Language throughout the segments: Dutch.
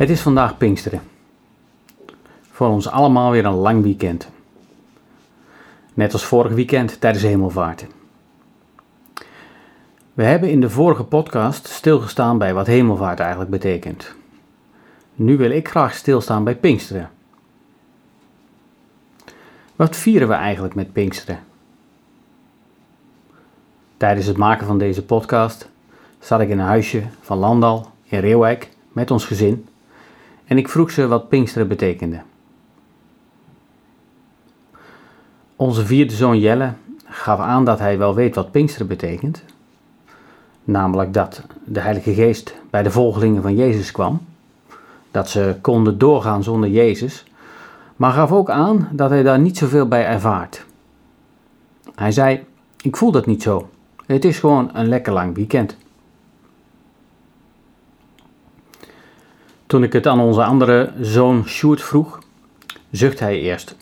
Het is vandaag Pinksteren. Voor ons allemaal weer een lang weekend. Net als vorig weekend tijdens Hemelvaart. We hebben in de vorige podcast stilgestaan bij wat hemelvaart eigenlijk betekent. Nu wil ik graag stilstaan bij Pinksteren. Wat vieren we eigenlijk met Pinksteren? Tijdens het maken van deze podcast zat ik in een huisje van Landal in Reeuwijk met ons gezin en ik vroeg ze wat Pinksteren betekende. Onze vierde zoon Jelle gaf aan dat hij wel weet wat Pinksteren betekent, namelijk dat de Heilige Geest bij de volgelingen van Jezus kwam, dat ze konden doorgaan zonder Jezus, maar gaf ook aan dat hij daar niet zoveel bij ervaart. Hij zei: Ik voel dat niet zo. Het is gewoon een lekker lang weekend. Toen ik het aan onze andere zoon Sjoerd vroeg, zucht hij eerst.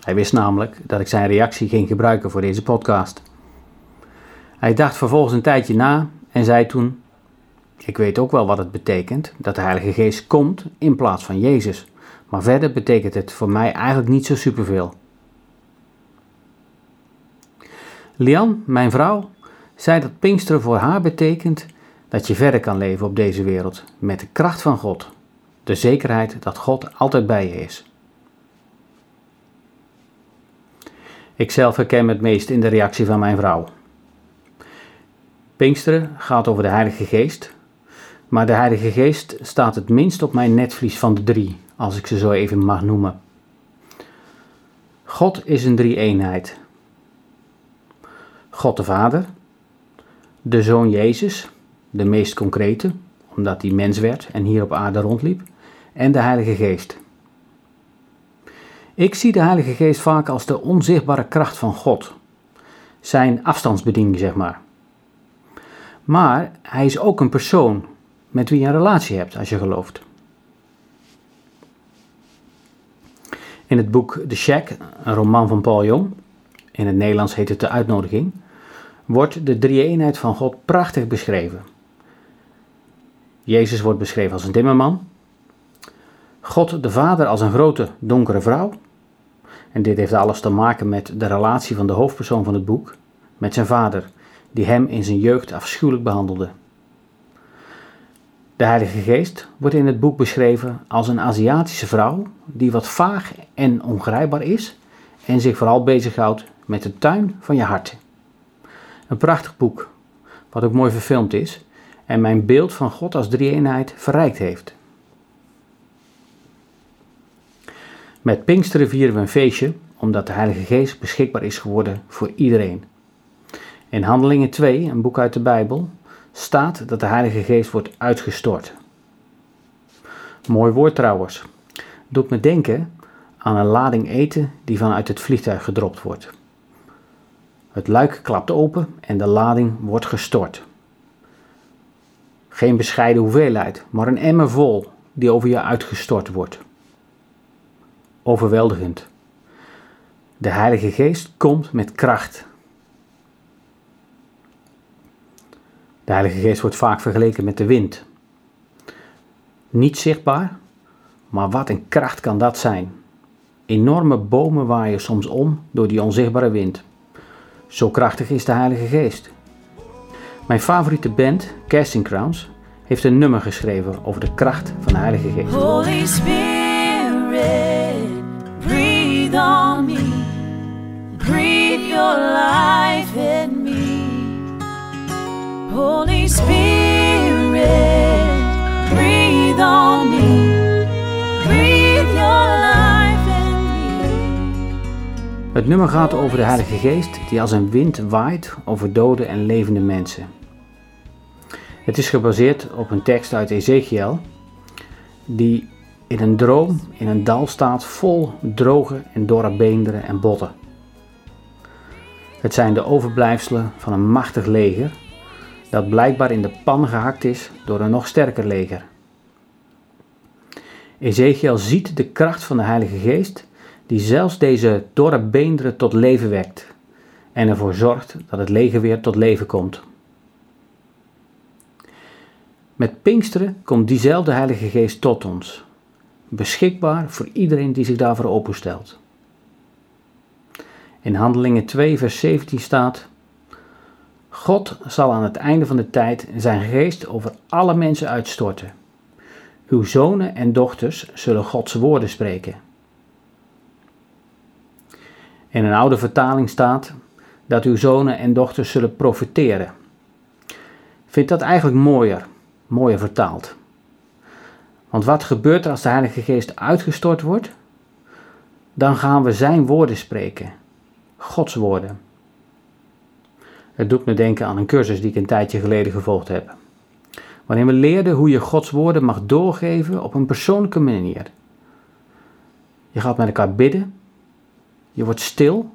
Hij wist namelijk dat ik zijn reactie ging gebruiken voor deze podcast. Hij dacht vervolgens een tijdje na en zei toen: Ik weet ook wel wat het betekent dat de Heilige Geest komt in plaats van Jezus, maar verder betekent het voor mij eigenlijk niet zo superveel. Lian, mijn vrouw, zei dat Pinksteren voor haar betekent dat je verder kan leven op deze wereld met de kracht van God, de zekerheid dat God altijd bij je is. Ik zelf herken het meest in de reactie van mijn vrouw. Pinksteren gaat over de Heilige Geest, maar de Heilige Geest staat het minst op mijn netvlies van de drie, als ik ze zo even mag noemen. God is een drie-eenheid. God de Vader, de Zoon Jezus, de meest concrete, omdat hij mens werd en hier op aarde rondliep, en de Heilige Geest. Ik zie de Heilige Geest vaak als de onzichtbare kracht van God, zijn afstandsbediening, zeg maar. Maar hij is ook een persoon met wie je een relatie hebt als je gelooft. In het boek The Shack, een roman van Paul Jong, in het Nederlands heet het De Uitnodiging, wordt de drie-eenheid van God prachtig beschreven. Jezus wordt beschreven als een timmerman, God de Vader als een grote donkere vrouw. En dit heeft alles te maken met de relatie van de hoofdpersoon van het boek met zijn vader, die hem in zijn jeugd afschuwelijk behandelde. De Heilige Geest wordt in het boek beschreven als een Aziatische vrouw die wat vaag en ongrijpbaar is en zich vooral bezighoudt met de tuin van je hart. Een prachtig boek, wat ook mooi verfilmd is en mijn beeld van God als drie-eenheid verrijkt heeft. Met Pinksteren vieren we een feestje omdat de Heilige Geest beschikbaar is geworden voor iedereen. In Handelingen 2, een boek uit de Bijbel, staat dat de Heilige Geest wordt uitgestort. Mooi woord trouwens. Doet me denken aan een lading eten die vanuit het vliegtuig gedropt wordt. Het luik klapt open en de lading wordt gestort. Geen bescheiden hoeveelheid, maar een emmer vol die over je uitgestort wordt. Overweldigend. De Heilige Geest komt met kracht. De Heilige Geest wordt vaak vergeleken met de wind. Niet zichtbaar, maar wat een kracht kan dat zijn. Enorme bomen waaien soms om door die onzichtbare wind. Zo krachtig is de Heilige Geest. Mijn favoriete band, Casting Crowns, heeft een nummer geschreven over de kracht van de Heilige Geest. Holy Spirit, breathe on me. Breathe your life in me. Holy Spirit, breathe on me. Breathe your life in me. Het nummer gaat over de Heilige Geest die als een wind waait over dode en levende mensen. Het is gebaseerd op een tekst uit Ezekiel, die in een droom in een dal staat vol droge en dorre beenderen en botten. Het zijn de overblijfselen van een machtig leger, dat blijkbaar in de pan gehakt is door een nog sterker leger. Ezekiel ziet de kracht van de Heilige Geest, die zelfs deze dorre beenderen tot leven wekt en ervoor zorgt dat het leger weer tot leven komt. Met Pinksteren komt diezelfde Heilige Geest tot ons, beschikbaar voor iedereen die zich daarvoor openstelt. In Handelingen 2, vers 17 staat: God zal aan het einde van de tijd zijn geest over alle mensen uitstorten. Uw zonen en dochters zullen Gods woorden spreken. In een oude vertaling staat dat uw zonen en dochters zullen profiteren. Vind dat eigenlijk mooier, mooier vertaald. Want wat gebeurt er als de Heilige Geest uitgestort wordt? Dan gaan we zijn woorden spreken, Gods woorden. Het doet me denken aan een cursus die ik een tijdje geleden gevolgd heb. Waarin we leerden hoe je Gods woorden mag doorgeven op een persoonlijke manier. Je gaat met elkaar bidden, je wordt stil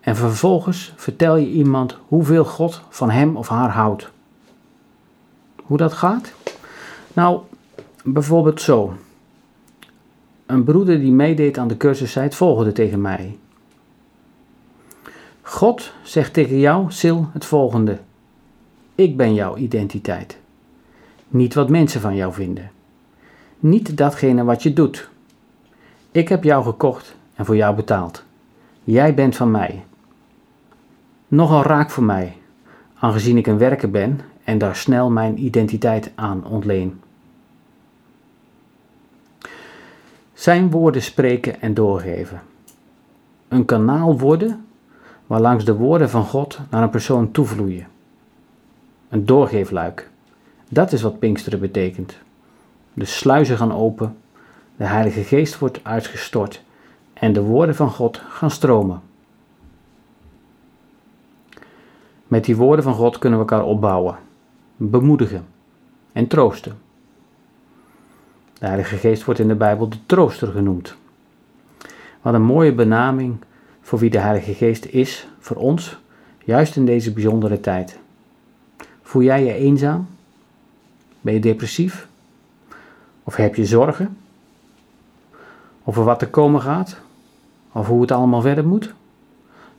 en vervolgens vertel je iemand hoeveel God van hem of haar houdt. Hoe dat gaat? Nou, bijvoorbeeld zo. Een broeder die meedeed aan de cursus zei het volgende tegen mij. God zegt tegen jou, Sil, het volgende. Ik ben jouw identiteit. Niet wat mensen van jou vinden. Niet datgene wat je doet. Ik heb jou gekocht en voor jou betaald. Jij bent van mij. Nogal raak voor mij, aangezien ik een werker ben en daar snel mijn identiteit aan ontleen. Zijn woorden spreken en doorgeven. Een kanaal worden waarlangs de woorden van God naar een persoon toevloeien. Een doorgeefluik. Dat is wat Pinksteren betekent. De sluizen gaan open, de Heilige Geest wordt uitgestort en de woorden van God gaan stromen. Met die woorden van God kunnen we elkaar opbouwen, bemoedigen en troosten. De Heilige Geest wordt in de Bijbel de trooster genoemd. Wat een mooie benaming voor wie de Heilige Geest is voor ons, juist in deze bijzondere tijd. Voel jij je eenzaam? Ben je depressief? Of heb je zorgen? Over wat er komen gaat? Of hoe het allemaal verder moet?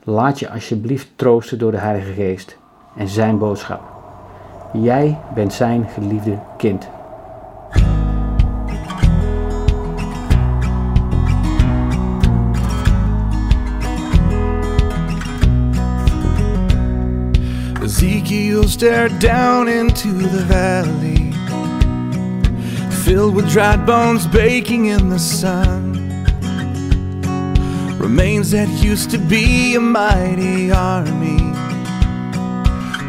Laat je alsjeblieft troosten door de Heilige Geest en zijn boodschap. Jij bent zijn geliefde kind. Ezekiel stared down into the valley, filled with dried bones baking in the sun. Remains that used to be a mighty army.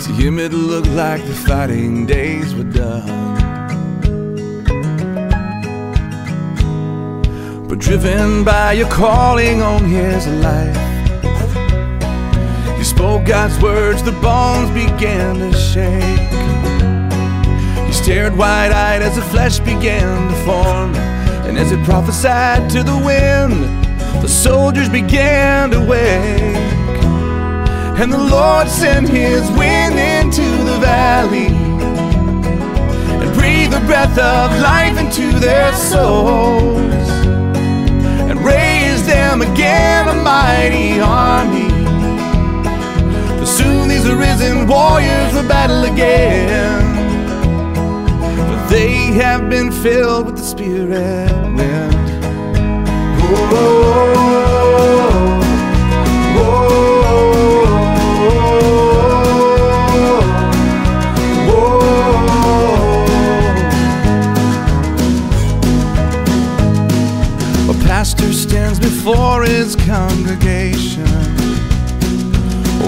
To him, it looked like the fighting days were done. But driven by a calling on his life you spoke God's words, the bones began to shake. He stared wide eyed as the flesh began to form. And as it prophesied to the wind, the soldiers began to wake. And the Lord sent his wind into the valley and breathed the breath of life into their souls and raised them again a mighty army soon these arisen warriors will battle again. For they have been filled with the Spirit wind. Whoa, A pastor stands before his congregation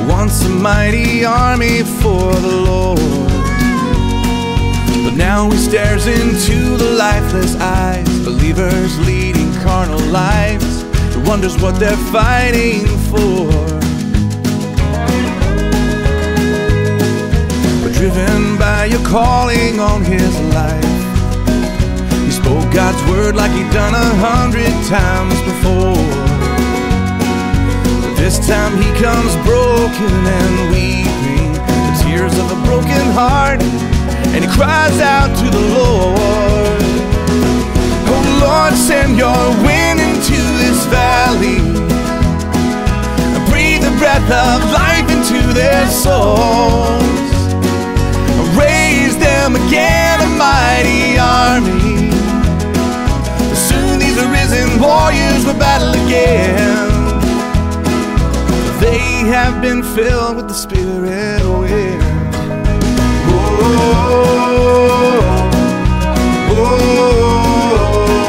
once a mighty army for the Lord. But now he stares into the lifeless eyes, believers leading carnal lives. He wonders what they're fighting for. But driven by your calling on his life, spoke God's word like he'd done a hundred times before. But This time he comes broken and weeping, the tears of a broken heart, and he cries out to the Lord. Oh Lord, send your wind into this valley. Breathe the breath of life into their souls. Raise them again, my warriors will battle again. They have been filled with the spirit wind. Oh oh Oh, oh, oh, oh.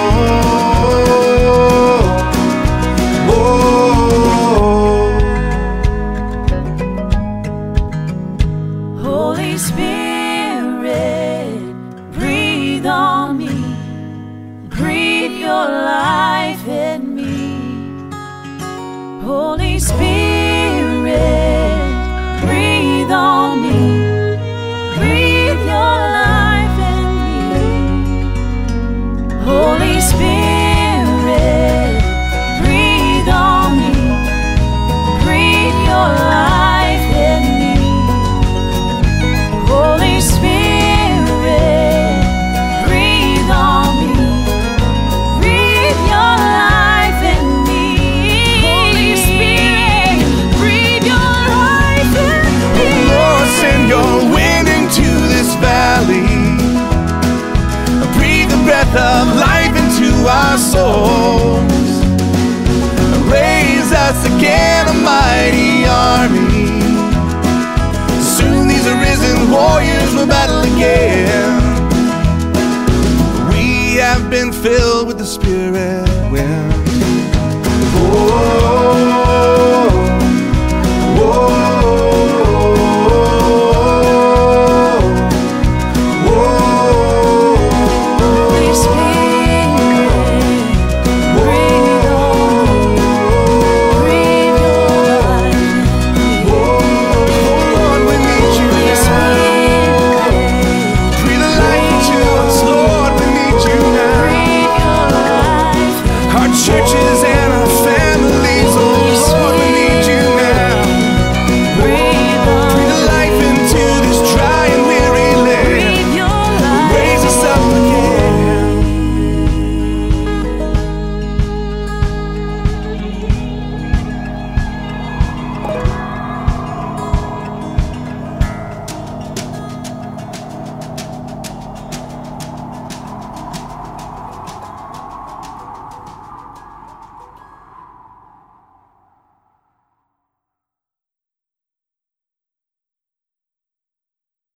been filled with the Spirit. When